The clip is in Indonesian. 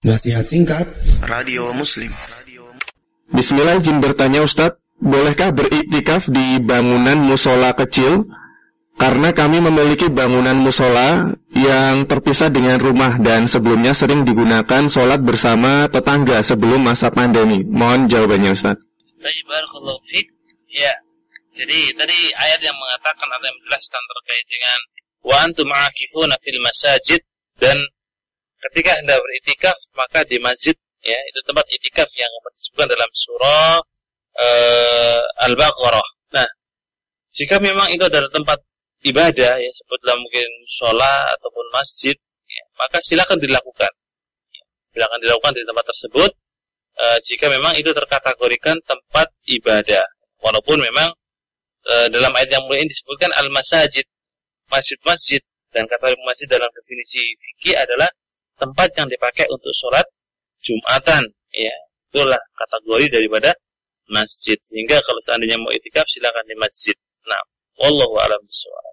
Nasihat singkat Radio Muslim Bismillah izin bertanya Ustadz Bolehkah beriktikaf di bangunan musola kecil? Karena kami memiliki bangunan musola yang terpisah dengan rumah dan sebelumnya sering digunakan sholat bersama tetangga sebelum masa pandemi. Mohon jawabannya barakallahu Ya. Jadi tadi ayat yang mengatakan ada yang menjelaskan terkait dengan wa antum fil masajid dan ketika Anda beritikaf maka di masjid ya itu tempat itikaf yang disebutkan dalam surah uh, Al-Baqarah. Nah, jika memang itu adalah tempat ibadah ya sebutlah mungkin sholat ataupun masjid ya, maka silakan dilakukan. Ya, silakan dilakukan di tempat tersebut uh, jika memang itu terkategorikan tempat ibadah. Walaupun memang uh, dalam ayat yang mulia ini disebutkan al-masajid masjid-masjid. Dan kata masjid dalam definisi fikih adalah tempat yang dipakai untuk sholat Jumatan. Ya itulah kategori daripada masjid. Sehingga kalau seandainya mau itikaf silakan di masjid. Nah wallahu a'lam bishawab